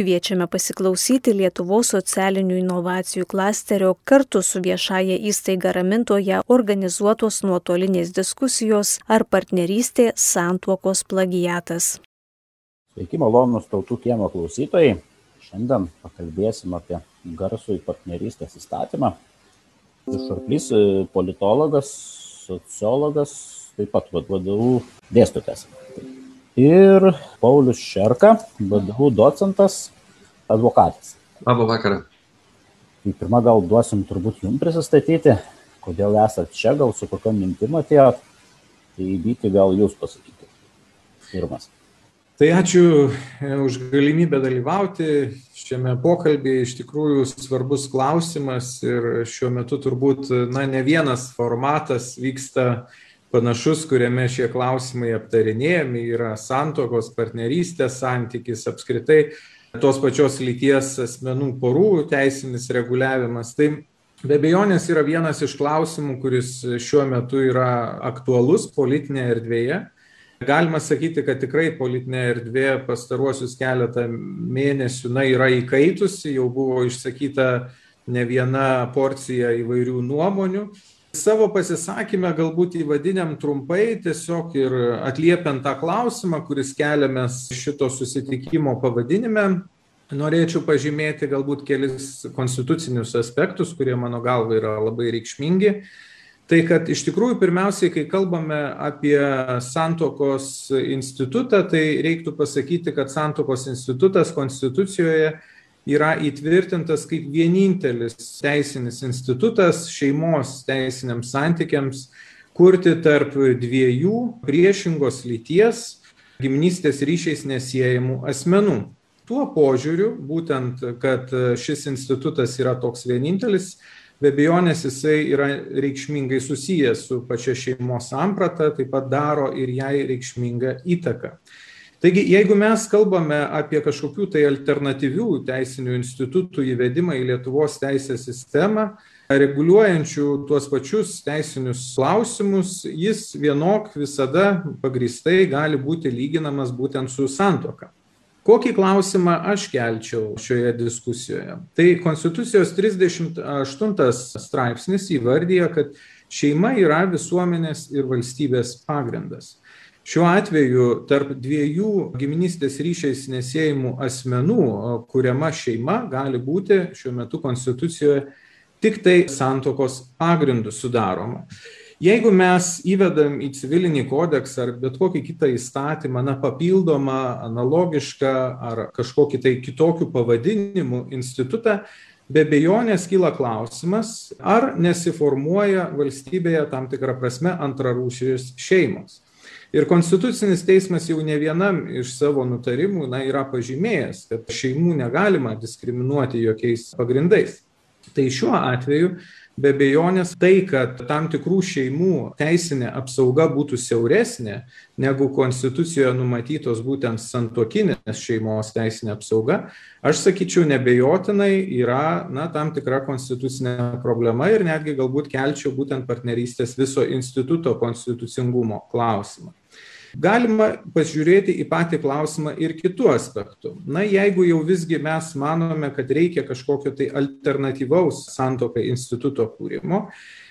Kviečiame pasiklausyti Lietuvos socialinių inovacijų klasterio kartu su viešaja įstaiga ramintoje organizuotos nuotolinės diskusijos ar partnerystė santuokos plagiatas. Sveiki, malonus tautų kiemo klausytojai. Šiandien pakalbėsim apie garsų į partnerystės įstatymą. Šarplys e, politologas, sociologas, taip pat vadovų dėstytojas ir Paulius Šerka, VDU docentas, advokatas. Labą vakarą. Tai pirmą gal duosim turbūt jums prisistatyti, kodėl esat čia, gal su kokiam mintim atėjot. Tai įvykti gal jūs pasakykite. Pirmas. Tai ačiū e, už galimybę dalyvauti šiame pokalbėje. Iš tikrųjų svarbus klausimas ir šiuo metu turbūt na, ne vienas formatas vyksta uh, panašus, kuriame šie klausimai aptarinėjami, yra santokos, partnerystės santykis, apskritai tos pačios lyties asmenų porų teisinis reguliavimas. Tai be abejonės yra vienas iš klausimų, kuris šiuo metu yra aktualus politinėje erdvėje. Galima sakyti, kad tikrai politinė erdvė pastaruosius keletą mėnesių na, yra įkaitusi, jau buvo išsakyta ne viena porcija įvairių nuomonių. Savo pasisakymę galbūt įvadiniam trumpai, tiesiog ir atliepiant tą klausimą, kuris keliamės šito susitikimo pavadinime, norėčiau pažymėti galbūt kelis konstitucinius aspektus, kurie mano galva yra labai reikšmingi. Tai kad iš tikrųjų pirmiausiai, kai kalbame apie santokos institutą, tai reiktų pasakyti, kad santokos institutas konstitucijoje yra įtvirtintas kaip vienintelis teisinis institutas šeimos teisiniams santykiams kurti tarp dviejų priešingos lyties giminystės ryšiais nesiejamų asmenų. Tuo požiūriu, būtent, kad šis institutas yra toks vienintelis, be abejonės jisai yra reikšmingai susijęs su pačia šeimos samprata, taip pat daro ir jai reikšmingą įtaką taigi jeigu mes kalbame apie kažkokių tai alternatyvių teisinių institutų įvedimą į lietuvos teisės sistemą reguliuojančių tuos pačius teisinius klausimus jis vienok visada pagrįstai gali būti lyginamas būtent su santuoka Kokį klausimą aš kelčiau šioje diskusijoje? Tai Konstitucijos 38 straipsnis įvardyja, kad šeima yra visuomenės ir valstybės pagrindas. Šiuo atveju tarp dviejų giminystės ryšiais nesėjimų asmenų kuriama šeima gali būti šiuo metu Konstitucijoje tik tai santokos pagrindų sudaroma. Jeigu mes įvedam į civilinį kodeksą ar bet kokį kitą įstatymą, na, papildomą, analogišką ar kažkokį tai kitokių pavadinimų institutą, be bejonės kyla klausimas, ar nesiformuoja valstybėje tam tikrą prasme antrarūšės šeimos. Ir Konstitucinis teismas jau ne vienam iš savo nutarimų na, yra pažymėjęs, kad šeimų negalima diskriminuoti jokiais pagrindais. Tai šiuo atveju be bejonės tai, kad tam tikrų šeimų teisinė apsauga būtų siauresnė negu Konstitucijoje numatytos būtent santokinės šeimos teisinė apsauga, aš sakyčiau, nebejotinai yra na, tam tikra konstitucinė problema ir netgi galbūt kelčiau būtent partnerystės viso instituto konstitucingumo klausimą. Galima pažiūrėti į patį klausimą ir kitų aspektų. Na, jeigu jau visgi mes manome, kad reikia kažkokio tai alternatyvaus santokai instituto kūrimo,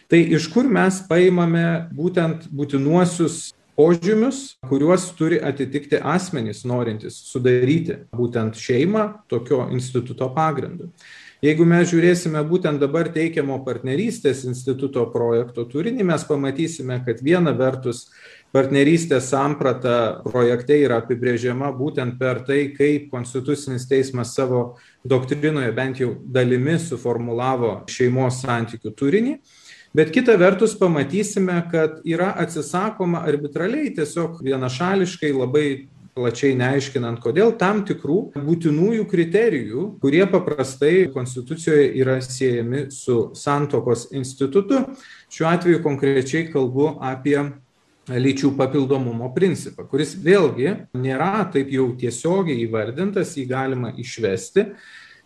tai iš kur mes paimame būtent būtinuosius požymius, kuriuos turi atitikti asmenys norintys sudaryti būtent šeimą tokio instituto pagrindu. Jeigu mes žiūrėsime būtent dabar teikiamo partnerystės instituto projekto turinį, mes pamatysime, kad viena vertus partnerystės samprata projekte yra apibrėžiama būtent per tai, kaip Konstitucinis teismas savo doktrinoje bent jau dalimi suformulavo šeimos santykių turinį. Bet kita vertus pamatysime, kad yra atsisakoma arbitraliai tiesiog vienašališkai labai plačiai neaiškinant, kodėl tam tikrų būtinųjų kriterijų, kurie paprastai Konstitucijoje yra siejami su santokos institutu. Šiuo atveju konkrečiai kalbu apie lyčių papildomumo principą, kuris vėlgi nėra taip jau tiesiogiai įvardintas, jį galima išvesti.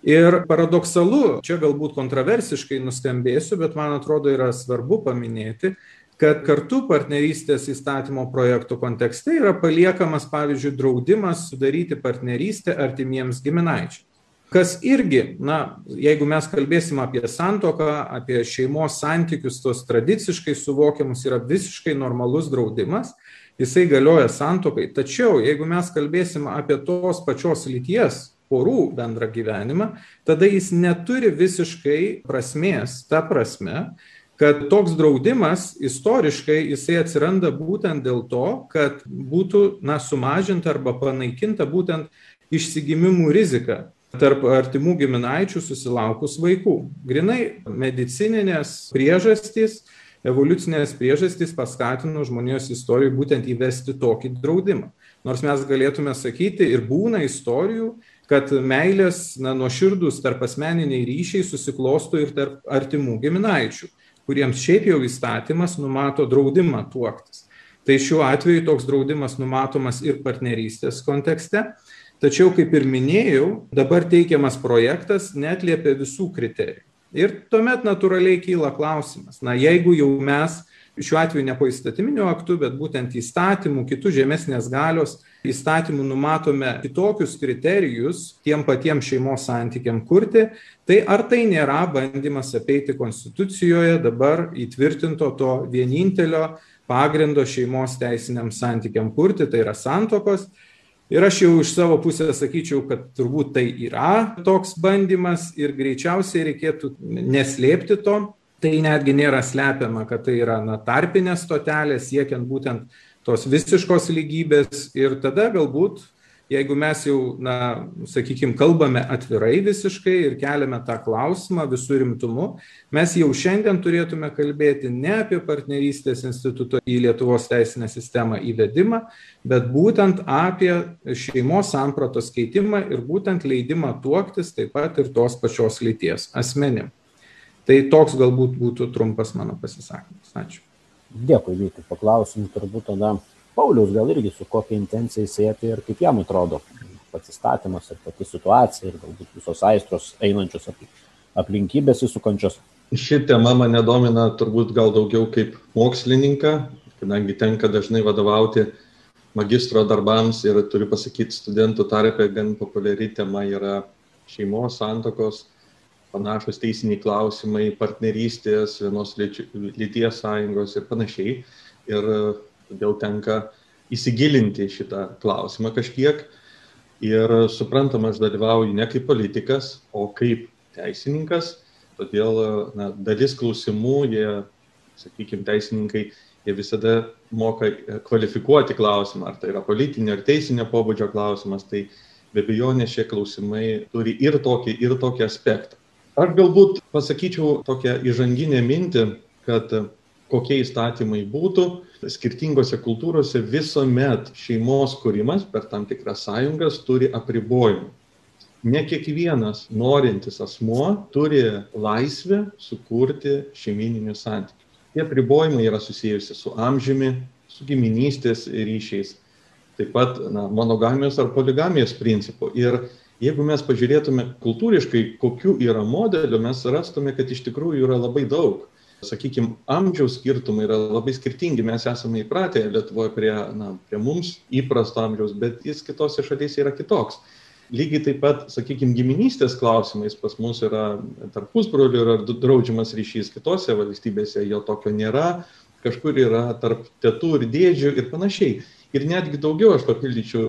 Ir paradoksalu, čia galbūt kontroversiškai nuskambėsiu, bet man atrodo yra svarbu paminėti, kad kartu partnerystės įstatymo projektų kontekste yra paliekamas, pavyzdžiui, draudimas sudaryti partnerystę artimiems giminaičiams. kas irgi, na, jeigu mes kalbėsim apie santoką, apie šeimos santykius, tos tradiciškai suvokiamus yra visiškai normalus draudimas, jisai galioja santokai. Tačiau, jeigu mes kalbėsim apie tos pačios lyties porų bendrą gyvenimą, tada jis neturi visiškai prasmės, ta prasme, kad toks draudimas istoriškai jisai atsiranda būtent dėl to, kad būtų, na, sumažinta arba panaikinta būtent išsigimimų rizika tarp artimų giminaičių susilaukus vaikų. Grinai medicininės priežastys, evoliucinės priežastys paskatino žmonijos istorijoje būtent įvesti tokį draudimą. Nors mes galėtume sakyti ir būna istorijų, kad meilės na, nuoširdus tarp asmeniniai ryšiai susiklosto ir tarp artimų giminaičių, kuriems šiaip jau įstatymas numato draudimą tuoktis. Tai šiuo atveju toks draudimas numatomas ir partnerystės kontekste, Tačiau, kaip ir minėjau, dabar teikiamas projektas netliepia visų kriterijų. Ir tuomet natūraliai kyla klausimas, na jeigu jau mes šiuo atveju ne po įstatyminiu aktu, bet būtent įstatymų, kitų žemesnės galios įstatymų numatome kitokius kriterijus tiem patiem šeimos santykiam kurti, tai ar tai nėra bandymas apeiti konstitucijoje dabar įtvirtinto to vienintelio pagrindo šeimos teisiniam santykiam kurti, tai yra santokos Ir aš jau iš savo pusės sakyčiau, kad turbūt tai yra toks bandymas ir greičiausiai reikėtų neslėpti to. Tai netgi nėra slepiama, kad tai yra na, tarpinė stotelė siekiant būtent tos visiškos lygybės ir tada galbūt jeigu mes jau, na, sakykime, kalbame atvirai visiškai ir keliame tą klausimą visų rimtumu, mes jau šiandien turėtume kalbėti ne apie partnerystės instituto į Lietuvos teisinę sistemą įvedimą, bet būtent apie šeimos sampratos keitimą ir būtent leidimą tuoktis taip pat ir tos pačios lyties asmenim. Tai toks galbūt būtų trumpas mano pasisakymas. Ačiū. Dėkui, Vyti, paklausim turbūt tada Paulius gal irgi su kokia intencija sėti ir kaip jam atrodo pats įstatymas ir pati situacija ir galbūt visos aistros einančios aplinkybės įsukančios. Ši tema mane domina turbūt gal daugiau kaip mokslininką, kadangi tenka dažnai vadovauti magistro darbams ir turiu pasakyti, studentų tarpe gan populiari tema yra šeimos, santokos, panašus teisiniai klausimai, partnerystės, vienos lyties sąjungos ir panašiai. Ir todėl tenka įsigilinti šitą klausimą kažkiek. Ir suprantama, aš dalyvauju ne kaip politikas, o kaip teisininkas, todėl na, dalis klausimų, jie, sakykime, teisininkai, jie visada moka kvalifikuoti klausimą, ar tai yra politinio ar teisinio pobūdžio klausimas, tai be abejonės šie klausimai turi ir tokį, ir tokį aspektą. Aš galbūt pasakyčiau tokią įžanginę mintį, kad kokie įstatymai būtų, skirtingose kultūrose visuomet šeimos kūrimas per tam tikras sąjungas turi apribojimų. Ne kiekvienas norintis asmuo turi laisvę sukurti šeimininius santykius. Tie apribojimai yra susijusi su amžiumi, su giminystės ryšiais, taip pat na, monogamijos ar poligamijos principu. Ir jeigu mes pažiūrėtume kultūriškai, kokiu yra modeliu, mes rastume, kad iš tikrųjų yra labai daug. Sakykim amžiaus skirtumai yra labai skirtingi. Mes esame įpratę lietuvoj prie na prie mums įprasto amžiaus bet jis kitose šalyse yra kitoks. Lygiai taip pat sakykim giminystės klausimais pas mus yra tarp pusbrolių yra draudžiamas ryšys kitose valstybėse jo tokio nėra. Kažkur yra tarp tetų ir dėdžių ir panašiai. Ir netgi daugiau aš papildyčiau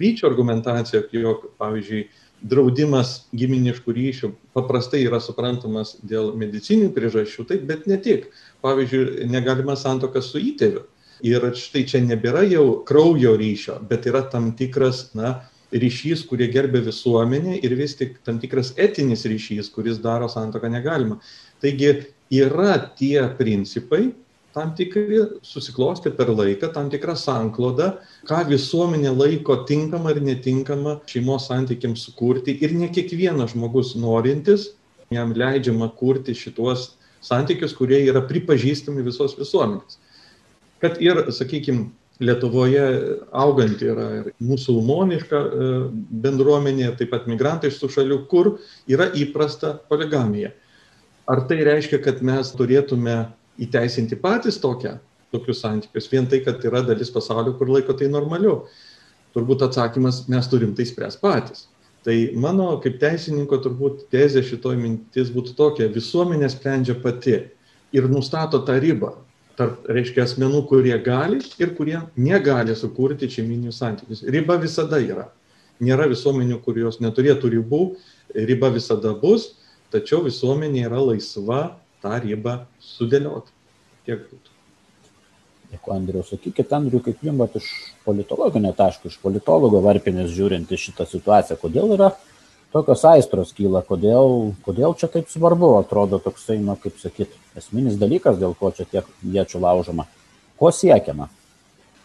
vyčio argumentaciją jog pavyzdžiui draudimas giminiškų ryšių paprastai yra suprantamas dėl medicininių priežasčių, taip, bet ne tik. Pavyzdžiui, negalima santoka su įtėviu. Ir štai čia nebėra jau kraujo ryšio, bet yra tam tikras, na, ryšys, kurie gerbė visuomenė ir vis tik tam tikras etinis ryšys, kuris daro santoką negalima. Taigi yra tie principai, tam tikri susiklostė per laiką tam tikra sankloda, ką visuomenė laiko tinkama ir netinkama šeimos santykiams sukurti ir ne kiekvienas žmogus norintis, jam leidžiama kurti šituos santykius, kurie yra pripažįstami visos visuomenės. Kad ir, sakykime, Lietuvoje augant yra ir musulmoniška e, bendruomenė, taip pat migrantai iš tų šalių, kur yra įprasta poligamija. Ar tai reiškia, kad mes turėtume įteisinti patys tokią, tokius santykius, vien tai, kad yra dalis pasaulio, kur laiko tai normaliu. Turbūt atsakymas, mes turim tai spręs patys. Tai mano kaip teisininko turbūt tezė šitoj mintis būtų tokia, visuomenė sprendžia pati ir nustato tą ribą tarp, reiškia, asmenų, kurie gali ir kurie negali sukurti šeiminius santykius. Riba visada yra. Nėra visuomenių, kurios neturėtų ribų, riba visada bus, tačiau visuomenė yra laisva tą ribą sudėlioti. Tiek būtų. Dėkui, Andriu. Sakykit, Andriu, kaip jums vat, iš politologinio taško, iš politologo varpinės žiūrint į šitą situaciją, kodėl yra tokios aistros kyla, kodėl, kodėl čia taip svarbu, atrodo toksai, na, kaip sakyt, esminis dalykas, dėl ko čia tiek iečių laužoma. Ko siekiama?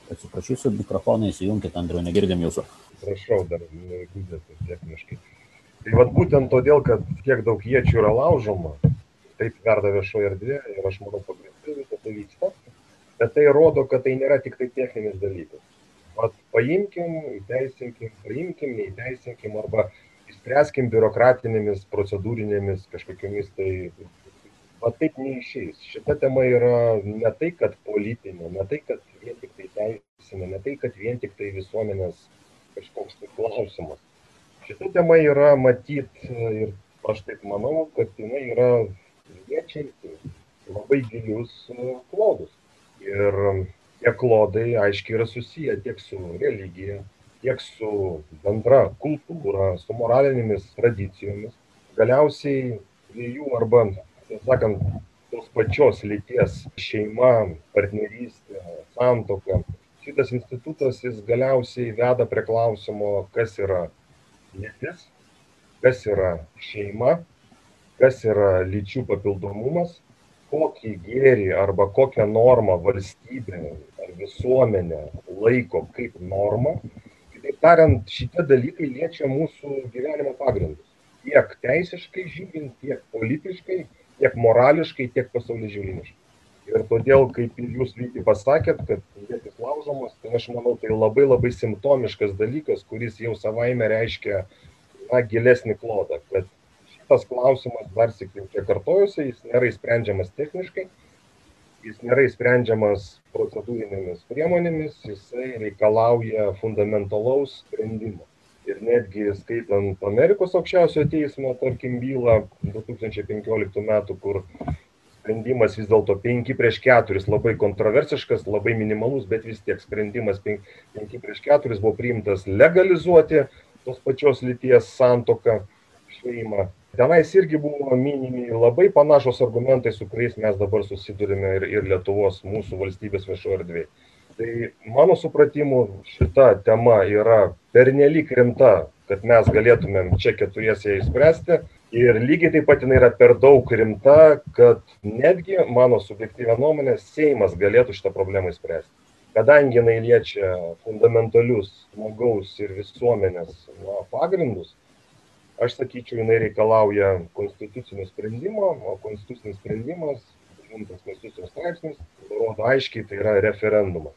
Atsiprašysiu, mikrofoną įsijunkit, Andriu, negirdim jūsų. Prašau, dar negūdėte techniškai. Tai vad būtent todėl, kad tiek daug iečių yra laužoma, taip verda viešoje erdvėje ir aš manau, pagrindai visą tai vyksta, bet tai rodo, kad tai nėra tik tai techninis dalykas. Vat paimkim, įteisinkim, paimkim, neįteisinkim arba išspręskim biurokratinėmis, procedūrinėmis kažkokiamis tai... Va taip neišeis. Šita tema yra ne tai, kad politinė, ne tai, kad vien tik tai teisinė, ne tai, kad vien tik tai visuomenės kažkoks tai klausimas. Šita tema yra matyt ir aš taip manau, kad jinai yra liečianti labai gilius klodus. Ir tie klodai aiškiai yra susiję tiek su religija, tiek su bendra kultūra, su moralinėmis tradicijomis. Galiausiai dviejų arba, taip sakant, tos pačios lyties šeima, partnerystė, santoka. Šitas institutas jis galiausiai veda prie klausimo, kas yra lytis, kas yra šeima, kas yra lyčių papildomumas, kokį gėrį arba kokią normą valstybė ar visuomenė laiko kaip normą. Kitaip tariant šitie dalykai liečia mūsų gyvenimo pagrindus. Tiek teisiškai žiūrint tiek politiškai tiek morališkai tiek pasaulėžiūriniškai. Ir todėl kaip ir jūs vyti pasakėt kad ietis laužomos tai aš manau tai labai labai simptomiškas dalykas kuris jau savaime reiškia na gilesnį klodą kad šitas klausimas dar jau čia kartojuosi jis nėra išsprendžiamas techniškai jis nėra išsprendžiamas procedūrinėmis priemonėmis, jisai reikalauja fundamentalaus sprendimo. Ir netgi skaitant Amerikos aukščiausiojo teismo, tarkim, bylą 2015 metų, kur sprendimas vis dėlto 5 prieš 4, labai kontroversiškas, labai minimalus, bet vis tiek sprendimas 5, 5 prieš 4 buvo priimtas legalizuoti tos pačios lyties santoką šeimą tenais irgi buvo minimi labai panašūs argumentai su kuriais mes dabar susiduriame ir ir lietuvos mūsų valstybės viešoj erdvėj. Tai mano supratimu šita tema yra pernelyg rimta kad mes galėtumėm čia keturiese ją išspręsti. Ir lygiai taip pat jinai yra per daug rimta kad netgi mano subjektyvia nuomone seimas galėtų šitą problemą išspręsti. Kadangi jinai liečia fundamentalius žmogaus ir visuomenės na pagrindus aš sakyčiau jinai reikalauja konstitucinio sprendimo o konstitucinis sprendimas devintas konstitucijos straipsnis nurodo aiškiai tai yra referendumas.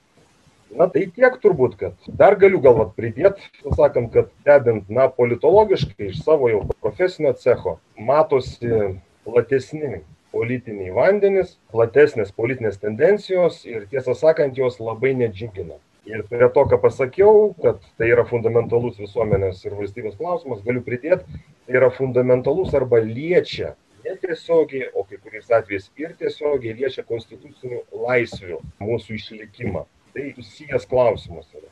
Na tai tiek turbūt kad dar galiu gal vat pridėt sakant kad stebint na politologiškai iš savo jau profesinio cecho matosi platesni politiniai vandenys platesnės politinės tendencijos ir tiesą sakant jos labai nedžiugina ir prie to ką pasakiau kad tai yra fundamentalus visuomenės ir valstybės klausimas galiu pridėt tai yra fundamentalus arba liečia netiesiogiai o kai kuriais atvejais ir tiesiogiai liečia konstitucinių laisvių mūsų išlikimą. Tai susijęs klausimas yra.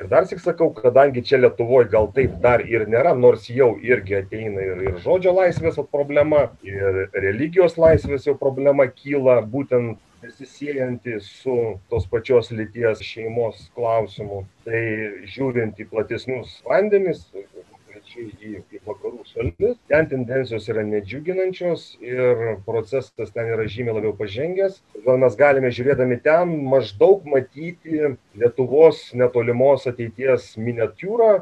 Ir darsyk sakau kadangi čia lietuvoj gal taip dar ir nėra nors jau irgi ateina ir ir žodžio laisvės problema ir religijos laisvės jau problema kyla būtent besisiejanti su tos pačios lyties šeimos klausimu. Tai žiūrint į platesnius vandenis konkrečiai į į vakarų šalis ten tendencijos yra nedžiuginančios ir procesas ten yra žymiai labiau pažengęs. Todėl mes galime žiūrėdami ten maždaug matyti lietuvos netolimos ateities miniatiūrą.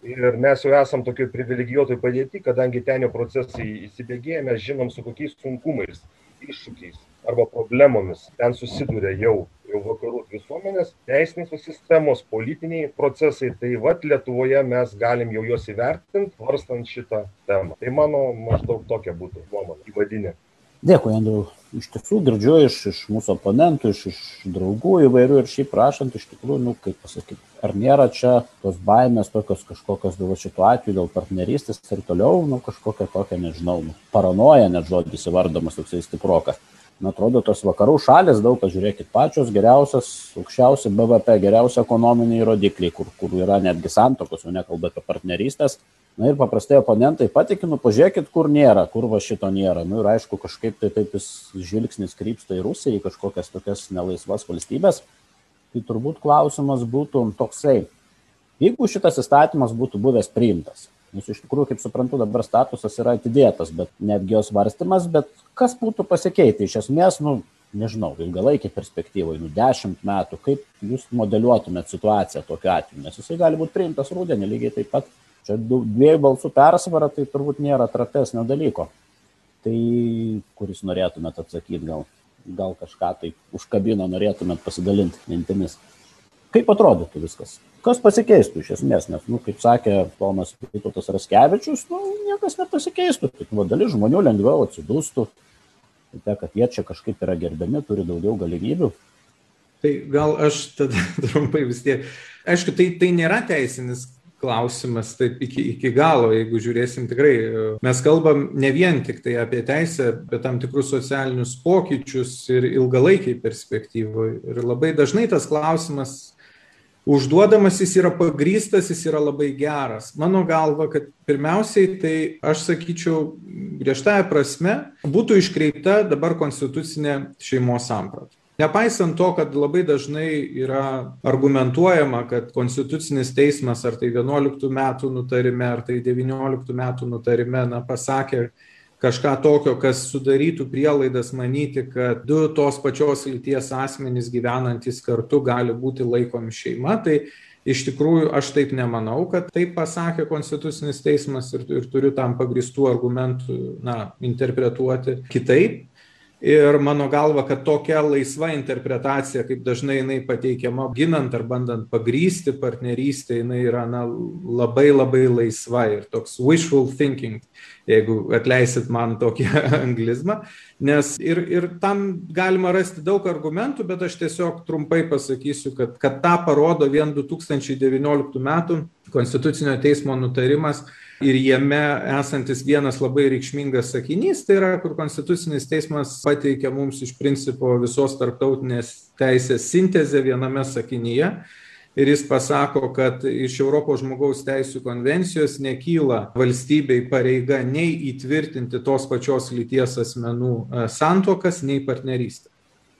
Ir mes jau esam tokioj privilegijuotoj padėty kadangi ten jau procesai įsibėgėję mes žinom su kokiais sunkumais iššūkiais arba problemomis ten susiduria jau jau vakarų visuomenės teisinės sistemos politiniai procesai tai vat lietuvoje mes galim jau juos įvertint svarstant šitą temą tai mano maždaug tokia būtų nuomonė įvadinė Dėkui, Andriu. Iš tiesų girdžiu iš, iš mūsų oponentų, iš, iš draugų įvairių ir šiaip prašant, iš tikrųjų, nu, kaip pasakyti, ar nėra čia tos baimės tokios kažkokios dėl šito atveju, dėl partnerystės ir toliau, nu, kažkokia tokia, nežinau, nu, paranoja, net žodis įvardomas toksai stiprokas. Man atrodo, tos vakarų šalis, daug kas žiūrėkit, pačios geriausias, aukščiausi BVP, geriausi ekonominiai rodikliai, kur, kur yra netgi santokos, o nekalba apie partnerystės, Na ir paprastai oponentai patikinu, pažiūrėkit, kur nėra, kur va šito nėra. Na nu, ir aišku, kažkaip tai taip jis žvilgsnis krypsta į Rusiją, į kažkokias tokias nelaisvas valstybės. Tai turbūt klausimas būtų toksai, jeigu šitas įstatymas būtų buvęs priimtas, nes iš tikrųjų, kaip suprantu, dabar statusas yra atidėtas, bet netgi jos varstimas, bet kas būtų pasikeitę iš esmės, nu, nežinau, ilgalaikį perspektyvai, nu, dešimt metų, kaip jūs modeliuotumėt situaciją tokiu atveju, nes jisai gali būti priimtas rūdienį lygiai taip pat Čia dviejų balsų persvara, tai turbūt nėra trapesnio dalyko. Tai kuris norėtumėt atsakyti, gal, gal kažką tai užkabino, norėtumėt pasidalinti mintimis. Kaip atrodytų viskas? Kas pasikeistų iš esmės, nes, nu, kaip sakė ponas Vytautas Raskevičius, nu, niekas nepasikeistų, tik nu, dalis žmonių lengviau atsidūstų, tai kad jie čia kažkaip yra gerbiami, turi daugiau galimybių. Tai gal aš tada trumpai vis tiek, aišku, tai, tai nėra teisinis klausimas taip iki, iki galo, jeigu žiūrėsim tikrai. Mes kalbam ne vien tik tai apie teisę, bet tam tikrus socialinius pokyčius ir ilgalaikiai perspektyvoje. Ir labai dažnai tas klausimas užduodamas jis yra pagrystas, jis yra labai geras. Mano galva, kad pirmiausiai tai aš sakyčiau griežtąją prasme būtų iškreipta dabar konstitucinė šeimos samprata. Nepaisant to, kad labai dažnai yra argumentuojama, kad Konstitucinis teismas ar tai 11 metų nutarime, ar tai 19 metų nutarime na, pasakė kažką tokio, kas sudarytų prielaidas manyti, kad du tos pačios lyties asmenys gyvenantis kartu gali būti laikomi šeima, tai iš tikrųjų aš taip nemanau, kad taip pasakė Konstitucinis teismas ir, ir turiu tam pagristų argumentų na, interpretuoti kitaip. Ir mano galva, kad tokia laisva interpretacija, kaip dažnai jinai pateikiama, ginant ar bandant pagrysti partnerystę, jinai yra na, labai labai laisva ir toks wishful thinking, jeigu atleisit man tokį anglizmą. Nes ir, ir tam galima rasti daug argumentų, bet aš tiesiog trumpai pasakysiu, kad, kad tą parodo vien 2019 metų Konstitucinio teismo nutarimas ir jame esantis vienas labai reikšmingas sakinys, tai yra, kur Konstitucinis teismas pateikia mums iš principo visos tarptautinės teisės sintezę viename sakinyje. Ir jis pasako, kad iš Europos žmogaus teisų konvencijos nekyla valstybei pareiga nei įtvirtinti tos pačios lyties asmenų e, santokas, nei partnerystę.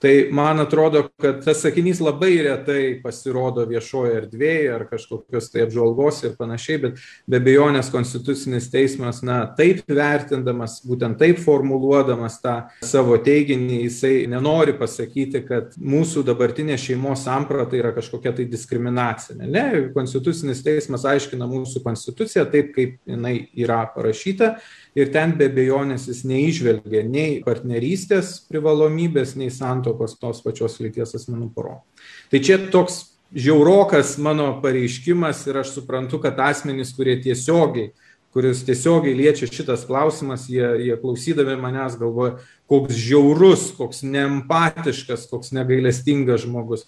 Tai man atrodo, kad tas sakinys labai retai pasirodo viešoje erdvėje ar kažkokios tai apžvalgos ir panašiai, bet be bejonės konstitucinis teismas, na, taip vertindamas, būtent taip formuluodamas tą savo teiginį, jisai nenori pasakyti, kad mūsų dabartinė šeimos samprata yra kažkokia tai diskriminacinė. Ne, konstitucinis teismas aiškina mūsų konstituciją taip, kaip jinai yra parašyta ir ten be abejonės jis neižvelgia nei partnerystės privalomybės, nei santokos tos pačios lyties asmenų porom. Tai čia toks žiaurokas mano pareiškimas ir aš suprantu, kad asmenys, kurie tiesiogiai kuris tiesiogiai liečia šitas klausimas, jie, jie klausydami manęs galvoja, koks žiaurus, koks neempatiškas, koks negailestingas žmogus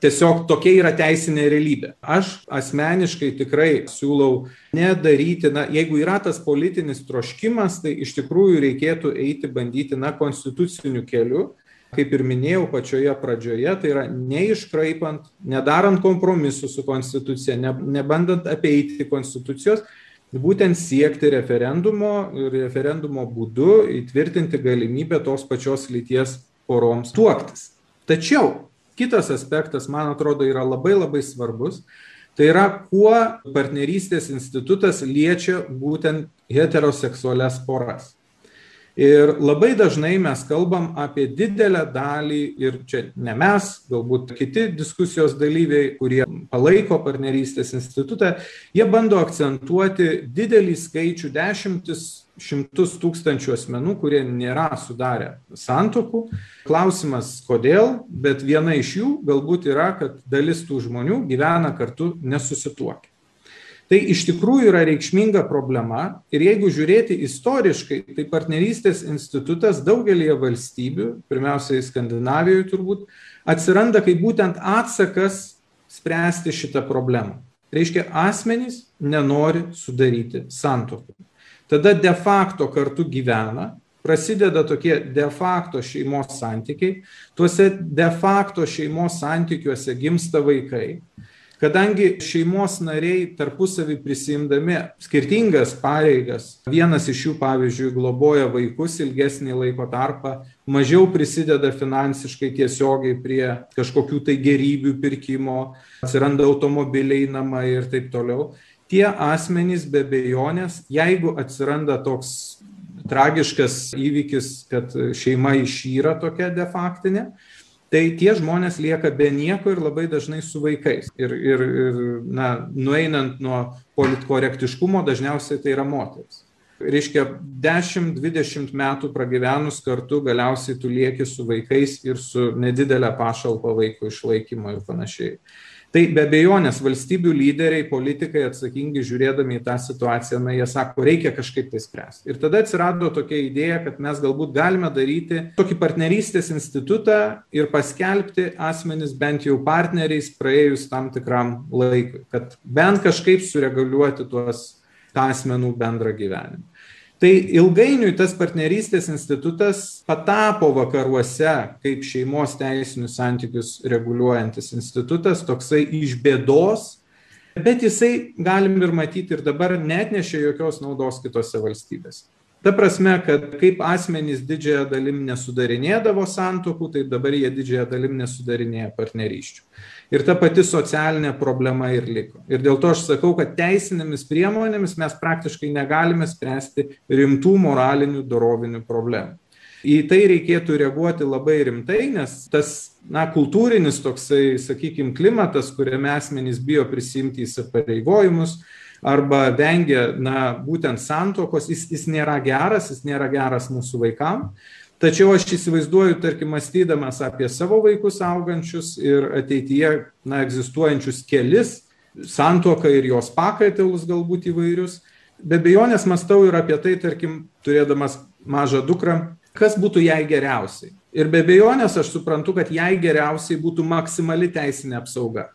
tiesiog tokia yra teisinė realybė. Aš asmeniškai tikrai siūlau nedaryti, na, jeigu yra tas politinis troškimas, tai iš tikrųjų reikėtų eiti bandyti, na, konstituciniu keliu. Kaip ir minėjau pačioje pradžioje, tai yra neiškraipant, nedarant kompromisų su konstitucija, ne, nebandant apeiti konstitucijos, būtent siekti referendumo ir referendumo būdu įtvirtinti galimybę tos pačios lyties poroms tuoktis. Tačiau Kitas aspektas, man atrodo, yra labai labai svarbus. Tai yra, kuo partnerystės institutas liečia būtent heteroseksualias poras. Ir labai dažnai mes kalbam apie didelę dalį, ir čia ne mes, galbūt kiti diskusijos dalyviai, kurie palaiko partnerystės institutą, jie bando akcentuoti didelį skaičių dešimtis šimtus tūkstančių asmenų, kurie nėra sudarę santokų. Klausimas, kodėl, bet viena iš jų galbūt yra, kad dalis tų žmonių gyvena kartu nesusituokę. Tai iš tikrųjų yra reikšminga problema ir jeigu žiūrėti istoriškai, tai partnerystės institutas daugelie valstybių, pirmiausiai Skandinavijoje turbūt, atsiranda kaip būtent atsakas spręsti šitą problemą. Reiškia, asmenys nenori sudaryti santokų. Tada de facto kartu gyvena, prasideda tokie de facto šeimos santykiai, tuose de facto šeimos santykiuose gimsta vaikai. Kadangi šeimos nariai tarpusavy prisimdami skirtingas pareigas vienas iš jų pavyzdžiui globoja vaikus ilgesnį laiko tarpą mažiau prisideda finansiškai tiesiogiai prie kažkokių tai gėrybių pirkimo atsiranda automobiliai namai ir taip toliau tie asmenys be abejonės jeigu atsiranda toks tragiškas įvykis kad šeima išyra tokia de faktinė tai tie žmonės lieka be nieko ir labai dažnai su vaikais. Ir ir ir na nueinant nuo politkorektiškumo dažniausiai tai yra moterys reiškia dešim dvidešimt metų pragyvenus kartu galiausiai tu lieki su vaikais ir su nedidele pašalpa vaiko išlaikymo ir panašiai tai be abejonės valstybių lyderiai politikai atsakingi žiūrėdami į tą situaciją na jie sako reikia kažkaip tai spręst. Ir tada atsirado tokia idėja kad mes galbūt galime daryti tokį partnerystės institutą ir paskelbti asmenis bent jau partneriais praėjus tam tikram laikui kad bent kažkaip sureguliuoti tuos tą asmenų bendrą gyvenimą tai ilgainiui tas partnerystės institutas patapo vakaruose kaip šeimos teisinius santykius reguliuojantis institutas toksai iš bėdos bet jisai galim ir matyti ir dabar neatnešė jokios naudos kitose valstybėse ta prasme kad kaip asmenys didžiąja dalim nesudarinėdavo santuokų taip dabar jie didžiąja dalim nesudarinėja partnerysčių. Ir ta pati socialinė problema ir liko. Ir dėl to aš sakau kad teisinėmis priemonėmis mes praktiškai negalime spręsti rimtų moralinių dorovinių problemų. Į tai reikėtų reaguoti labai rimtai nes tas na kultūrinis toksai sakykim klimatas kuriame asmenys bijo prisiimti įsipareigojimus arba vengia na būtent santuokos jis jis nėra geras jis nėra geras mūsų vaikam. Tačiau aš įsivaizduoju tarkim mąstydamas apie savo vaikus augančius ir ateityje na egzistuojančius kelis santuoką ir jos pakaitalus galbūt įvairius be abejonės mąstau ir apie tai tarkim turėdamas mažą dukrą kas būtų jai geriausiai. Ir be abejonės aš suprantu kad jai geriausiai būtų maksimali teisinė apsauga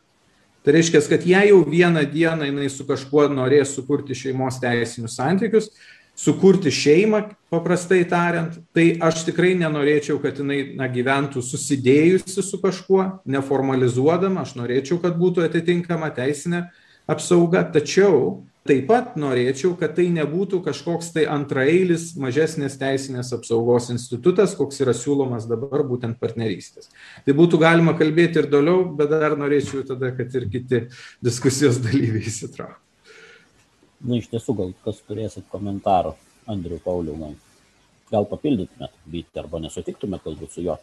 tai reiškias kad jei jau vieną dieną jinai su kažkuo norės sukurti šeimos teisinius santykius sukurti šeimą paprastai tariant tai aš tikrai nenorėčiau kad jinai na gyventų susidėjusi su kažkuo neformalizuodama. Aš norėčiau kad būtų atitinkama teisinė apsauga. Tačiau taip pat norėčiau kad tai nebūtų kažkoks tai antraeilis mažesnės teisinės apsaugos institutas koks yra siūlomas dabar būtent partnerystės. Tai būtų galima kalbėti ir toliau bet dar norėčiau tada kad ir kiti diskusijos dalyviai įsitrauktų. Na iš tiesų gal kas turėsit komentarų andriau pauliau gal gal papildytumėt vytį arba nesutiktumėt galbūt su juo?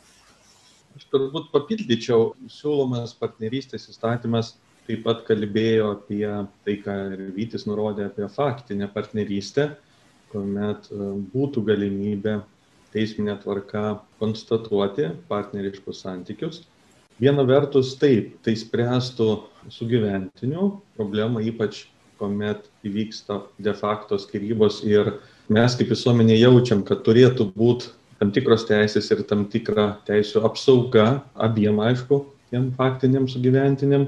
Aš turbūt papildyčiau siūlomas partnerystės įstatymas taip pat kalbėjo apie tai, ką ir Vytis nurodė apie faktinę partnerystę, kuomet e, būtų galimybė teisminė tvarka konstatuoti partneriškus santykius. Viena vertus taip, tai spręstų sugyventinių problemą, ypač kuomet įvyksta de facto skirybos ir mes kaip visuomenė jaučiam, kad turėtų būti tam tikros teisės ir tam tikra teisų apsauga abiem, aišku, tiem faktiniam sugyventiniam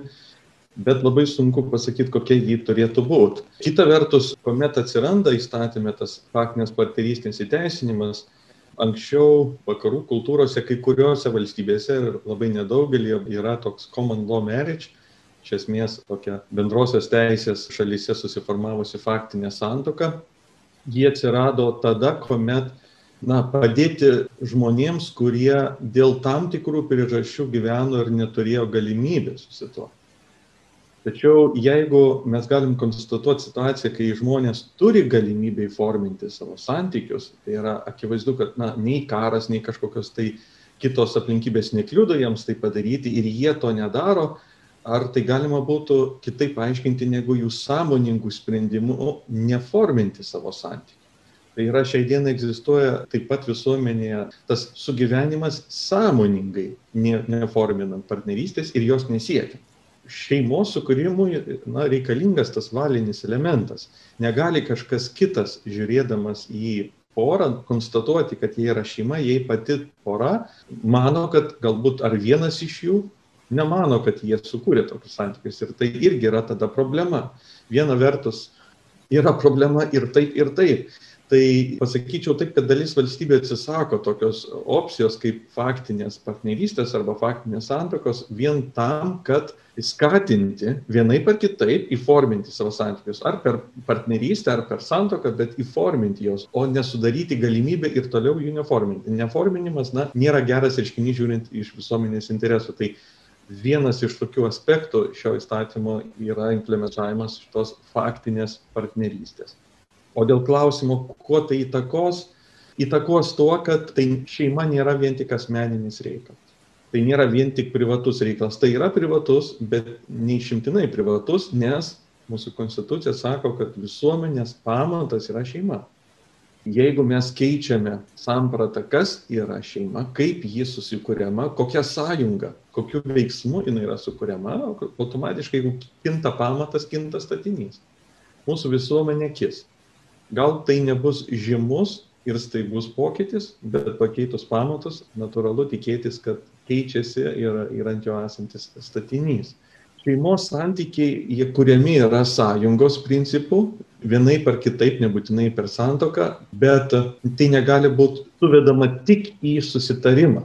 bet labai sunku pasakyt kokia ji turėtų būt. Kita vertus kuomet atsiranda įstatyme tas faktinės partnerystės įteisinimas anksčiau vakarų kultūrose kai kuriose valstybėse ir labai nedaugelyje yra toks common law marriage iš esmės tokia bendrosios teisės šalyse susiformavusi faktinė santuoka ji atsirado tada kuomet na padėti žmonėms kurie dėl tam tikrų priežasčių gyveno ir neturėjo galimybės susituokti tačiau jeigu mes galim konstatuot situaciją kai žmonės turi galimybę įforminti savo santykius tai yra akivaizdu kad na nei karas nei kažkokios tai kitos aplinkybės nekliudo jiems tai padaryti ir jie to nedaro ar tai galima būtų kitaip paaiškinti negu jų sąmoningu sprendimu neforminti savo santykių. Tai yra šiai dienai egzistuoja taip pat visuomenėje tas sugyvenimas sąmoningai ne neforminant partnerystės ir jos nesiekiant šeimos sukūrimui na, reikalingas tas valinis elementas. Negali kažkas kitas, žiūrėdamas į porą, konstatuoti, kad jie yra šeima, jei pati pora mano, kad galbūt ar vienas iš jų nemano, kad jie sukūrė tokius santykius. Ir tai irgi yra tada problema. Viena vertus yra problema ir taip, ir taip tai pasakyčiau taip kad dalis valstybių atsisako tokios opcijos kaip faktinės partnerystės arba faktinės santuokos vien tam kad skatinti vienaip ar kitaip įforminti savo santykius. Ar per partnerystę ar per santuoką bet įforminti juos o ne sudaryti galimybę ir toliau jų neforminti. Neforminimas na nėra geras reiškinys žiūrint iš visuomenės interesų. Tai vienas iš tokių aspektų šio įstatymo yra implementavimas šitos faktinės partnerystės O dėl klausimo, kuo tai įtakos, įtakos tuo, kad tai šeima nėra vien tik asmeninis reikalas. Tai nėra vien tik privatus reikalas. Tai yra privatus, bet neišimtinai privatus, nes mūsų konstitucija sako, kad visuomenės pamatas yra šeima. Jeigu mes keičiame sampratą, kas yra šeima, kaip ji susikūriama, kokia sąjunga, kokiu veiksmu jinai yra sukūriama, automatiškai, jeigu kinta pamatas, kinta statinys. Mūsų visuomenė kis gal tai nebus žymus ir staigus pokytis bet pakeitus pamatus natūralu tikėtis kad keičiasi ir ir ant jo esantis statinys. Šeimos santykiai jie kuriami yra sąjungos principu vienaip ar kitaip nebūtinai per santuoką bet tai negali būt suvedama tik į susitarimą.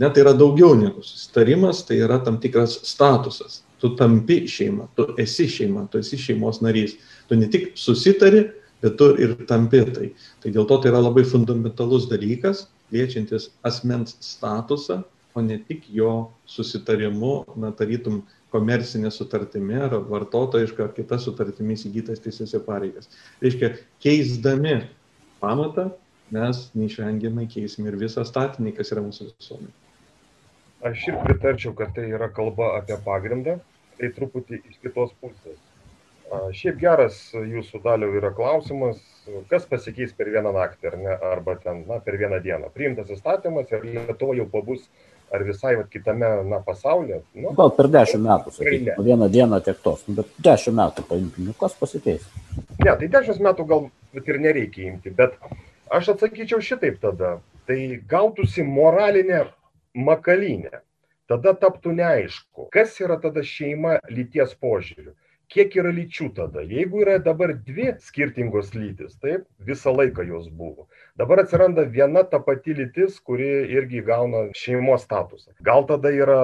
Ne tai yra daugiau negu susitarimas tai yra tam tikras statusas. Tu tampi šeima tu esi šeima tu esi šeimos narys. Tu ne tik susitari bet tu ir tampi tai. Tai dėl to tai yra labai fundamentalus dalykas, liečiantis asmens statusą, o ne tik jo susitarimu, na, tarytum, komercinė sutartimi ar vartotojiška ar kita sutartimi įgytas teisės ir pareigas. Reiškia, keisdami pamatą, mes neišvengiamai keisime ir visą statinį, kas yra mūsų visuomenė. Aš ir pritarčiau, kad tai yra kalba apie pagrindą, tai truputį iš kitos pusės Šiaip geras jūsų daliau yra klausimas, kas pasikeis per vieną naktį, ar ne, arba ten, na, per vieną dieną. Priimtas įstatymas ir Lietuva jau pabus ar visai va, kitame na, pasaulyje. Nu, Gal per dešimt metų, sakykime, vieną dieną tiek tos, nu, bet dešimt metų paimkime, nu, kas pasikeis? Ne, tai dešimt metų gal ir nereikia imti, bet aš atsakyčiau šitaip tada. Tai gautųsi moralinė makalinė. Tada taptų neaišku, kas yra tada šeima lyties požiūriu kiek yra lyčių tada? Jeigu yra dabar dvi skirtingos lytys taip visą laiką jos buvo. Dabar atsiranda viena ta pati lytis kuri irgi įgauna šeimos statusą. Gal tada yra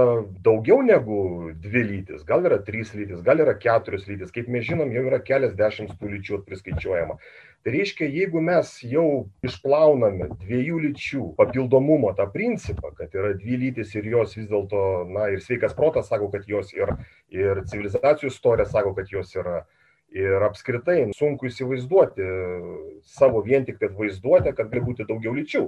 daugiau negu dvi lytys? Gal yra trys lytys? Gal yra keturios lytys? Kaip mes žinom jau yra keliasdešimt tų lyčių priskaičiuojama tai reiškia jeigu mes jau išplauname dviejų lyčių papildomumo tą principą kad yra dvi lytys ir jos vis dėlto na ir sveikas protas sako kad jos ir ir civilizacijų istorija sako kad jos yra ir apskritai sunku įsivaizduoti savo vien tik kad vaizduotę kad gali būti daugiau lyčių.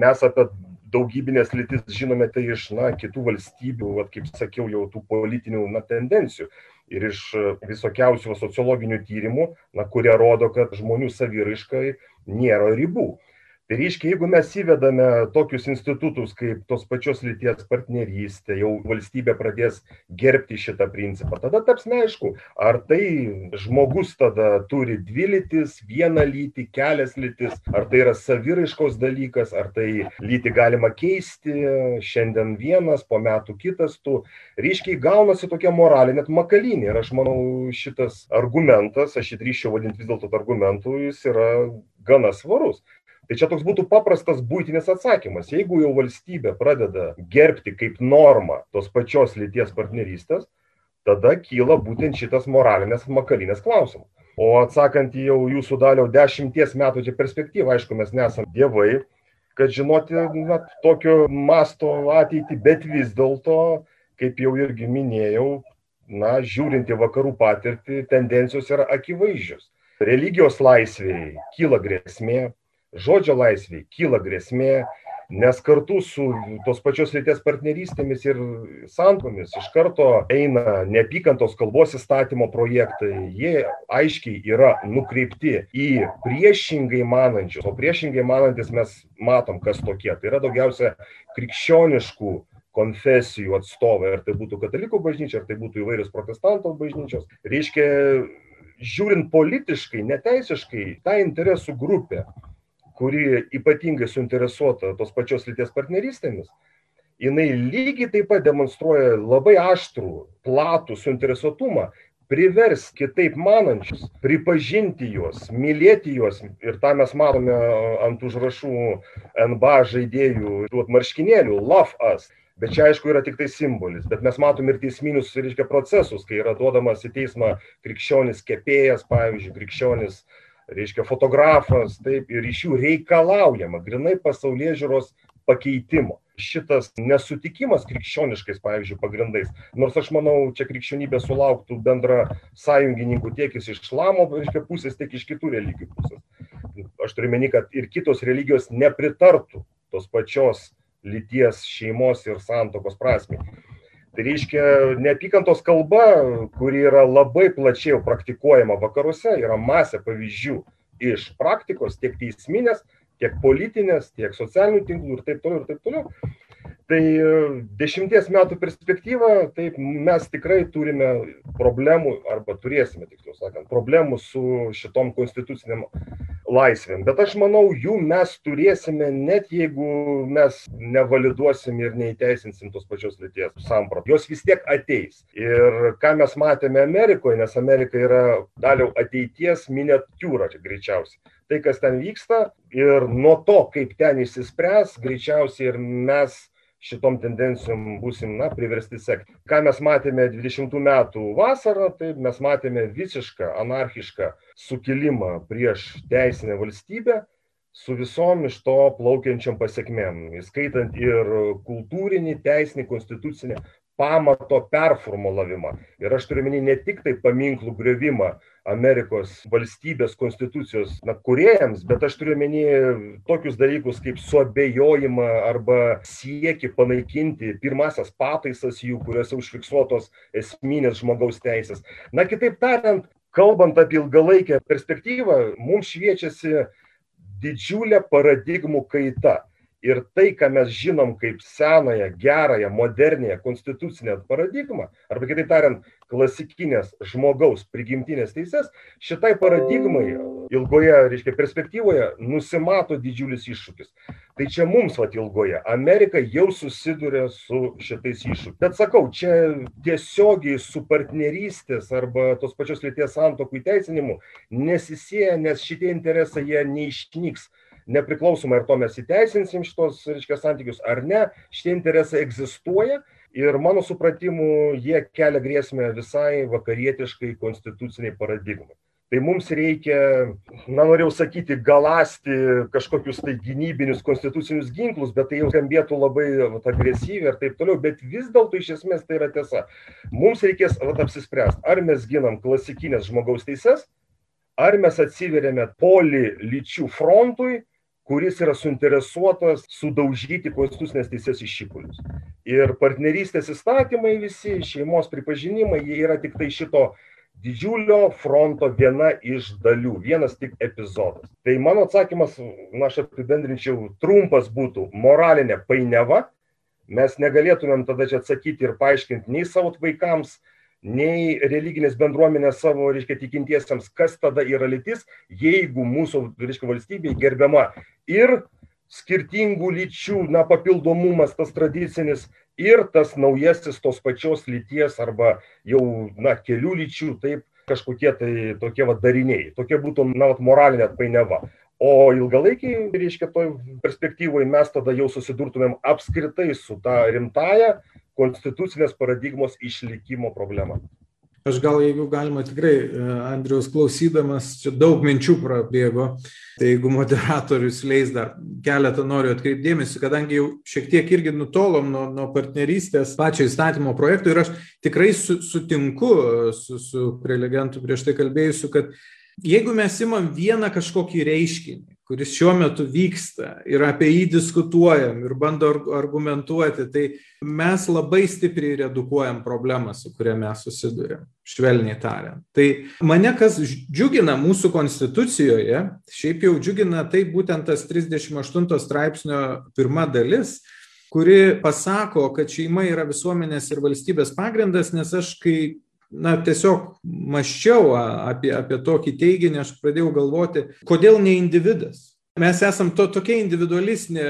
Mes apie daugybines lytis žinome tai iš na kitų valstybių vat kaip sakiau jau tų politinių na tendencijų. Ir iš visokiausių sociologinių tyrimų na kurie rodo kad žmonių saviraiškai nėra ribų tai reiškia jeigu mes įvedame tokius institutus kaip tos pačios lyties partnerystė jau valstybė pradės gerbti šitą principą tada taps neaišku ar tai žmogus tada turi dvi lytis vieną lytį kelias lytis ar tai yra saviraiškos dalykas ar tai lytį galima keisti šiandien vienas po metų kitas tu. Reiškia gaunasi tokia moralinė makalynė ir aš manau šitas argumentas aš jį drįsčiau vadint vis dėlto argumentu jis yra gana svarus tai čia toks būtų paprastas buitinis atsakymas. Jeigu jau valstybė pradeda gerbti kaip normą tos pačios lyties partnerystes tada kyla būtent šitas moralinės makalynės klausimas. O atsakant į jau jūsų daliau dešimties metų čia perspektyvą aišku mes nesam dievai kad žinoti na tokio masto ateitį bet vis dėlto kaip jau irgi minėjau na žiūrint į vakarų patirtį tendencijos yra akivaizdžios. Religijos laisvei kyla grėsmė žodžio laisvei kyla grėsmė nes kartu su tos pačios lyties partnerystėmis ir santuokomis iš karto eina neapykantos kalbos įstatymo projektai. Jie aiškiai yra nukreipti į priešingai manančius o priešingai manantys mes matom kas tokie. Tai yra daugiausia krikščioniškų konfesijų atstovai, ar tai būtų katalikų bažnyčia, ar tai būtų įvairios protestantų bažnyčios. Reiškia, žiūrint politiškai, neteisiškai, ta interesų grupė, kuri ypatingai suinteresuota tos pačios lyties partnerystėmis, jinai lygiai taip pat demonstruoja labai aštrų, platų suinteresuotumą privers kitaip manančius pripažinti juos, mylėti juos. Ir tą mes matome ant užrašų NBA žaidėjų, duot marškinėlių, love us. Bet čia aišku yra tik tai simbolis, bet mes matom ir teisminius, reiškia, procesus, kai yra duodamas į teismą krikščionis kepėjas, pavyzdžiui, krikščionis, reiškia, fotografas, taip, ir iš jų reikalaujama grinai pasaulyje žiūros pakeitimo šitas nesutikimas krikščioniškais, pavyzdžiui, pagrindais, nors aš manau, čia krikščionybė sulauktų bendra sąjungininkų tiek iš islamo reiškia, pusės, tiek iš kitų religijų pusės. Aš turiu meni, kad ir kitos religijos nepritartų tos pačios lyties šeimos ir santokos prasme. Tai reiškia, neapykantos kalba, kuri yra labai plačiai praktikuojama vakaruose, yra masė pavyzdžių iš praktikos, tiek teisminės, tiek politinės, tiek socialinių tinklų ir taip toliau ir taip toliau. Tai e, dešimties metų perspektyva, taip mes tikrai turime problemų, arba turėsime, tiksliau sakant, problemų su šitom konstituciniam laisvėm. Bet aš manau, jų mes turėsime net jeigu mes nevaliduosim ir neįteisinsim tos pačios lyties sampratą. Jos vis tiek ateis. Ir ką mes matėme Amerikoje, nes Amerika yra daliau ateities miniatūra greičiausiai tai, kas ten vyksta ir nuo to, kaip ten išsispręs, greičiausiai ir mes šitom tendencijom būsim, na, priversti sekti. Ką mes matėme 20 metų vasarą, tai mes matėme visišką anarchišką sukilimą prieš teisinę valstybę su visom iš to plaukiančiam pasiekmėm, įskaitant ir kultūrinį, teisinį, konstitucinį pamato performulavimą. Ir aš turiu minį ne tik tai paminklų griovimą, Amerikos valstybės konstitucijos na, kuriejams, bet aš turiu menį tokius dalykus kaip suabejojimą arba sieki panaikinti pirmasias pataisas jų, kuriuose užfiksuotos esminės žmogaus teisės. Na, kitaip tariant, kalbant apie ilgalaikę perspektyvą, mums šviečiasi didžiulė paradigmų kaita ir tai, ką mes žinom kaip senąją, gerąją, modernėją konstitucinę paradigmą, arba kitaip tariant, klasikinės žmogaus prigimtinės teises, šitai paradigmai ilgoje, reiškia, perspektyvoje nusimato didžiulis iššūkis. Tai čia mums, va, ilgoje, Amerika jau susiduria su šitais iššūkiais. Bet sakau, čia tiesiogiai su partnerystės arba tos pačios lyties santokų įteisinimu nesisėja, nes šitie interesai jie neišnyks nepriklausomai ar to mes įteisinsim šitos, reiškia, santykius ar ne, šitie interesai egzistuoja ir mano supratimu jie kelia grėsmę visai vakarietiškai konstituciniai paradigmai. Tai mums reikia, na, norėjau sakyti, galasti kažkokius tai gynybinius konstitucinius ginklus, bet tai jau skambėtų labai vat, agresyviai ir taip toliau, bet vis dėlto iš esmės tai yra tiesa. Mums reikės vat, apsispręsti, ar mes ginam klasikinės žmogaus teises, ar mes atsiverėme poli lyčių frontui kuris yra suinteresuotas sudaužyti konstitucinės teisės išipulius. Ir partnerystės įstatymai visi, šeimos pripažinimai, jie yra tik tai šito didžiulio fronto viena iš dalių, vienas tik epizodas. Tai mano atsakymas, na aš apibendrinčiau, trumpas būtų moralinė painiava. Mes negalėtumėm tada čia atsakyti ir paaiškinti nei savo vaikams, nei religinės bendruomenės savo, reiškia, tikintiesiems, kas tada yra lytis, jeigu mūsų, reiškia, valstybė gerbiama ir skirtingų lyčių, na, papildomumas tas tradicinis ir tas naujasis tos pačios lyties arba jau, na, kelių lyčių, taip, kažkokie tai tokie va dariniai. Tokia būtų, na, moralinė painiava. O ilgalaikiai, reiškia, toj perspektyvoje mes tada jau susidurtumėm apskritai su ta rimtaja konstitucinės paradigmos išlikimo problema. Aš gal, jeigu galima tikrai, e, Andriaus klausydamas, čia daug minčių prabėgo, tai jeigu moderatorius leis dar keletą noriu atkreipdėmėsi, kadangi jau šiek tiek irgi nutolom nuo, nuo partnerystės pačio įstatymo projektų ir aš tikrai su, sutinku su, su prelegentu prieš tai kalbėjusiu, kad jeigu mes imam vieną kažkokį reiškinį, kuris šiuo metu vyksta ir apie jį diskutuojam ir bando argumentuoti, tai mes labai stipriai redukuojam problemą, su kuria mes susidurėm, švelniai tariant. Tai mane kas džiugina mūsų konstitucijoje, šiaip jau džiugina tai būtent tas 38 straipsnio pirma dalis, kuri pasako, kad šeima yra visuomenės ir valstybės pagrindas, nes aš kai na, tiesiog maščiau apie, apie tokį teiginį, aš pradėjau galvoti, kodėl ne individas. Mes esam to tokia individualistinė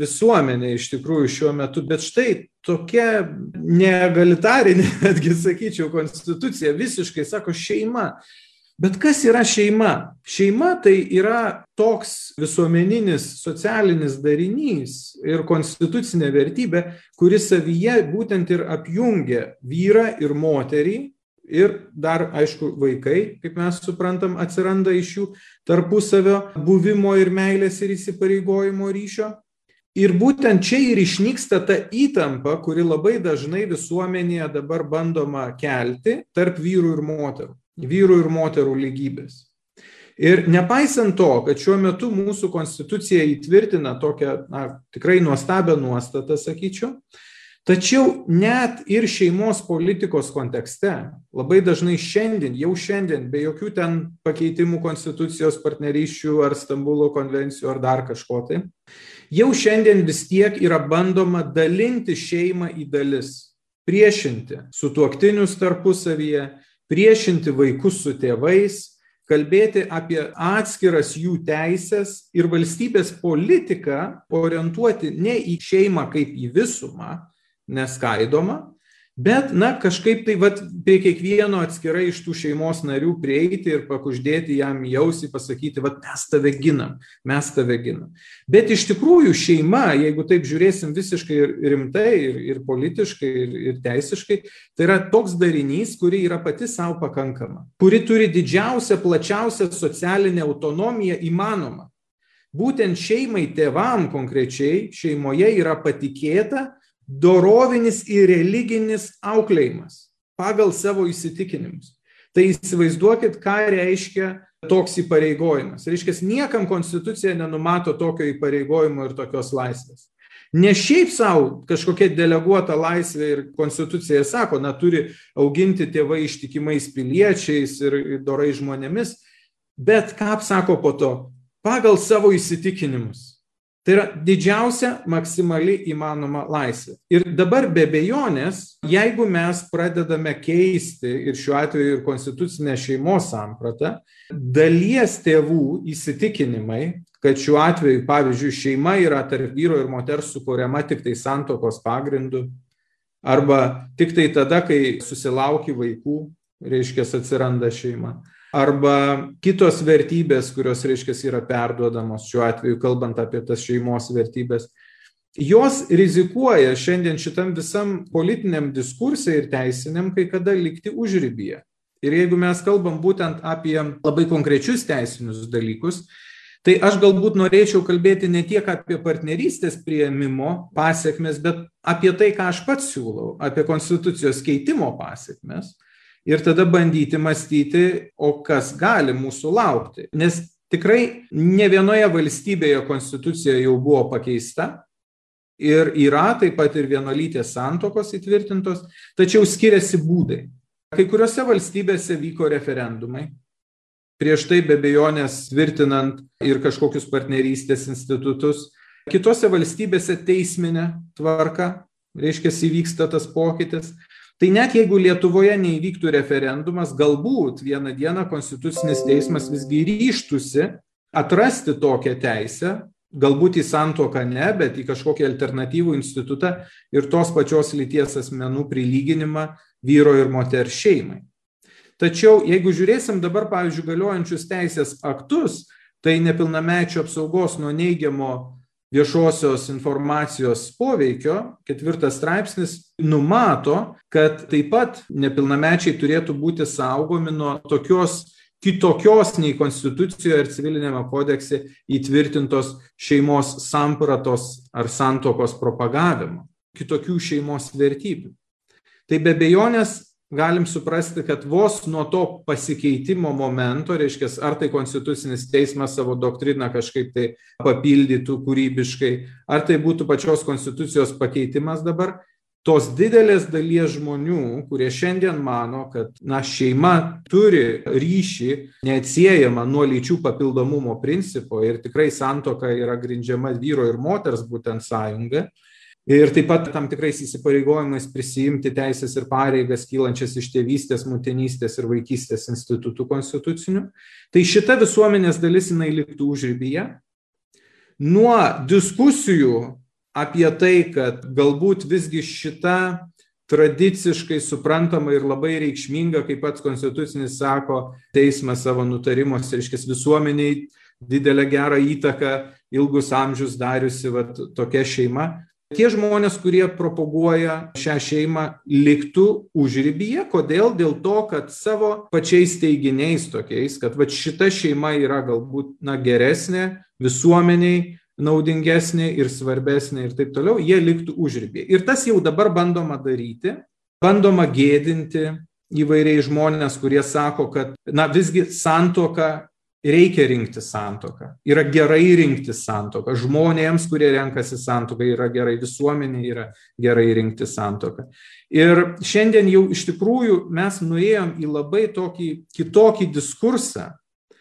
visuomenė iš tikrųjų šiuo metu, bet štai tokia neegalitarinė, netgi sakyčiau, konstitucija visiškai sako šeima. Bet kas yra šeima? Šeima tai yra toks visuomeninis socialinis darinys ir konstitucinė vertybė, kuris savyje būtent ir apjungia vyrą ir moterį ir dar, aišku, vaikai, kaip mes suprantam, atsiranda iš jų tarpusavio buvimo ir meilės ir įsipareigojimo ryšio. Ir būtent čia ir išnyksta ta įtampa, kuri labai dažnai visuomenėje dabar bandoma kelti tarp vyrų ir moterų, vyrų ir moterų lygybės. Ir nepaisant to, kad šiuo metu mūsų konstitucija įtvirtina tokią na, tikrai nuostabią nuostatą, sakyčiau, Tačiau net ir šeimos politikos kontekste labai dažnai šiandien, jau šiandien, be jokių ten pakeitimų konstitucijos partnerysčių ar Stambulo konvencijų ar dar kažko tai, jau šiandien vis tiek yra bandoma dalinti šeimą į dalis, priešinti su tuoktinius tarpusavyje, priešinti vaikus su tėvais, kalbėti apie atskiras jų teisės ir valstybės politiką orientuoti ne į šeimą kaip į visumą, neskaidoma, bet, na, kažkaip tai vat, prie kiekvieno atskirai iš tų šeimos narių prieiti ir pakuždėti jam jausi, pasakyti, vat, mes tave ginam, mes tave ginam. Bet iš tikrųjų šeima, jeigu taip žiūrėsim visiškai rimtai ir, ir politiškai, ir, ir teisiškai, tai yra toks darinys, kuri yra pati savo pakankama, kuri turi didžiausią, plačiausią socialinę autonomiją įmanomą. Būtent šeimai, tėvam konkrečiai, šeimoje yra patikėta dorovinis ir religinis auklėjimas pagal savo įsitikinimus. Tai įsivaizduokit, ką reiškia toks įpareigojimas. Reiškia, niekam konstitucija nenumato tokio įpareigojimo ir tokios laisvės. Ne šiaip savo kažkokia deleguota laisvė ir konstitucija sako, na, turi auginti tėvai ištikimais piliečiais ir dorai žmonėmis, bet ką sako po to? Pagal savo įsitikinimus. Tai yra didžiausia maksimali įmanoma laisvė. Ir dabar be bejonės, jeigu mes pradedame keisti ir šiuo atveju ir konstitucinę šeimos sampratą, dalies tėvų įsitikinimai, kad šiuo atveju, pavyzdžiui, šeima yra tarp vyro ir moters sukūriama tik tai santokos pagrindu, arba tik tai tada, kai susilauki vaikų, reiškia, atsiranda šeima arba kitos vertybės, kurios, reiškia, yra perduodamos šiuo atveju, kalbant apie tas šeimos vertybės, jos rizikuoja šiandien šitam visam politiniam diskursai ir teisiniam kai kada likti užrybyje. Ir jeigu mes kalbam būtent apie labai konkrečius teisinius dalykus, tai aš galbūt norėčiau kalbėti ne tiek apie partnerystės prieimimo pasiekmes, bet apie tai, ką aš pats siūlau, apie konstitucijos keitimo pasiekmes ir tada bandyti mąstyti, o kas gali mūsų laukti. Nes tikrai ne vienoje valstybėje konstitucija jau buvo pakeista ir yra taip pat ir vienolytės santokos įtvirtintos, tačiau skiriasi būdai. Kai kuriuose valstybėse vyko referendumai, prieš tai be bejonės tvirtinant ir kažkokius partnerystės institutus, kitose valstybėse teisminė tvarka, reiškia, įvyksta tas pokytis. Tai net jeigu Lietuvoje neįvyktų referendumas, galbūt vieną dieną Konstitucinis teismas visgi ryštusi atrasti tokią teisę, galbūt į santoką ne, bet į kažkokį alternatyvų institutą ir tos pačios lyties asmenų prilyginimą vyro ir moters šeimai. Tačiau jeigu žiūrėsim dabar, pavyzdžiui, galiojančius teisės aktus, tai nepilnamečio apsaugos nuo neigiamo viešosios informacijos poveikio, ketvirtas straipsnis numato, kad taip pat nepilnamečiai turėtų būti saugomi nuo tokios kitokios nei Konstitucijoje ir civilinėme kodekse įtvirtintos šeimos sampratos ar santokos propagavimo, kitokių šeimos vertybių. Tai be bejonės galim suprasti, kad vos nuo to pasikeitimo momento, reiškia, ar tai konstitucinis teismas savo doktriną kažkaip tai papildytų kūrybiškai, ar tai būtų pačios konstitucijos pakeitimas dabar, tos didelės dalies žmonių, kurie šiandien mano, kad na, šeima turi ryšį neatsiejama nuo lyčių papildomumo principo ir tikrai santoka yra grindžiama vyro ir moters būtent sąjunga, ir taip pat tam tikrais įsipareigojimais prisiimti teises ir pareigas kylančias iš tėvystės motinystės ir vaikystės institutų konstitucinių tai šita visuomenės dalis jinai liktų užribyje nuo diskusijų apie tai kad galbūt visgi šita tradiciškai suprantama ir labai reikšminga, kaip pats konstitucinis sako, teismas savo nutarimuose, reiškia, visuomeniai didelę gerą įtaką ilgus amžius dariusi vat, tokia šeima. Tie žmonės, kurie propaguoja šią šeimą, liktų užrybyje. Kodėl? Dėl to, kad savo pačiais teiginiais tokiais, kad vat, šita šeima yra galbūt na, geresnė visuomeniai, naudingesnė ir svarbesnė ir taip toliau, jie liktų užrybėje. Ir tas jau dabar bandoma daryti, bandoma gėdinti įvairiai žmonės, kurie sako, kad, na, visgi santoka reikia rinkti santoką. Yra gerai rinkti santoką. Žmonėms, kurie renkasi santoką, yra gerai, visuomenė yra gerai rinkti santoką. Ir šiandien jau iš tikrųjų mes nuėjom į labai tokį kitokį diskursą,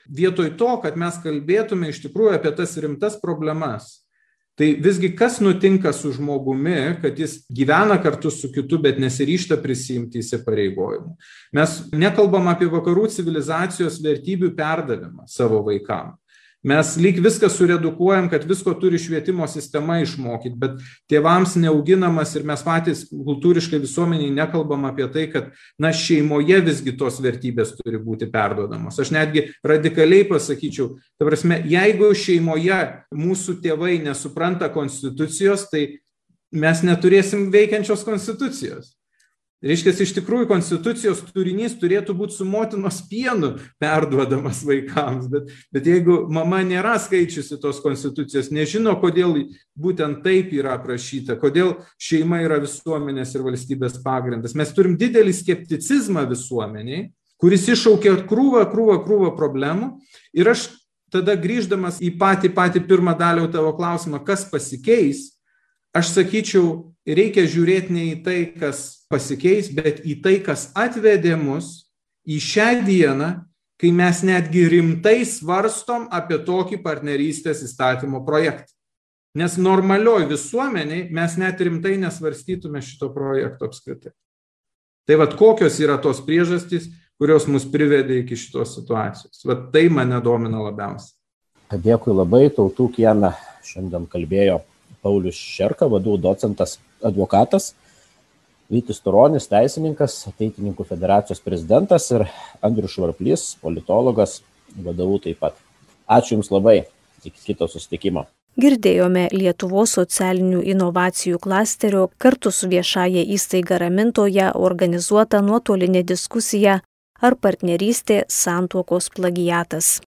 vietoj to, kad mes kalbėtume iš tikrųjų apie tas rimtas problemas. Tai visgi kas nutinka su žmogumi, kad jis gyvena kartu su kitu, bet nesiryšta prisimti įsipareigojimų. Mes nekalbam apie vakarų civilizacijos vertybių perdavimą savo vaikams. Mes lyg viską suredukuojam, kad visko turi švietimo sistema išmokyti, bet tėvams neauginamas ir mes patys kultūriškai visuomeniai nekalbam apie tai, kad na šeimoje visgi tos vertybės turi būti perduodamos. Aš netgi radikaliai pasakyčiau, ta prasme, jeigu šeimoje mūsų tėvai nesupranta konstitucijos, tai mes neturėsim veikiančios konstitucijos. Reiškia, iš tikrųjų konstitucijos turinys turėtų būti su motinos pienu perduodamas vaikams, bet, bet jeigu mama nėra skaičiusi tos konstitucijos, nežino, kodėl būtent taip yra aprašyta, kodėl šeima yra visuomenės ir valstybės pagrindas, mes turim didelį skepticizmą visuomeniai, kuris iššaukia krūvą, krūvą, krūvą problemų. Ir aš tada grįždamas į patį patį pirmą dalį tavo klausimą, kas pasikeis, aš sakyčiau, reikia žiūrėti ne į tai, kas pasikeis, bet į tai, kas atvedė mus į šią dieną, kai mes netgi rimtai svarstom apie tokį partnerystės įstatymo projektą. Nes normalioj visuomeniai mes net rimtai nesvarstytume šito projekto apskritai. Tai vad kokios yra tos priežastys, kurios mus privedė iki šitos situacijos. Vat tai mane domina labiausiai. Dėkui labai, tautų kiena šiandien kalbėjo Paulius Šerka, vadų docentas, advokatas, Vytis Turonis, teisininkas, ateitininkų federacijos prezidentas ir Andrius Švarplys, politologas, vadovų taip pat. Ačiū Jums labai, iki kito susitikimo. Girdėjome Lietuvos socialinių inovacijų klasterio kartu su viešaja įstaiga ramintoje organizuotą nuotolinę diskusiją ar partnerystė santuokos plagiatas.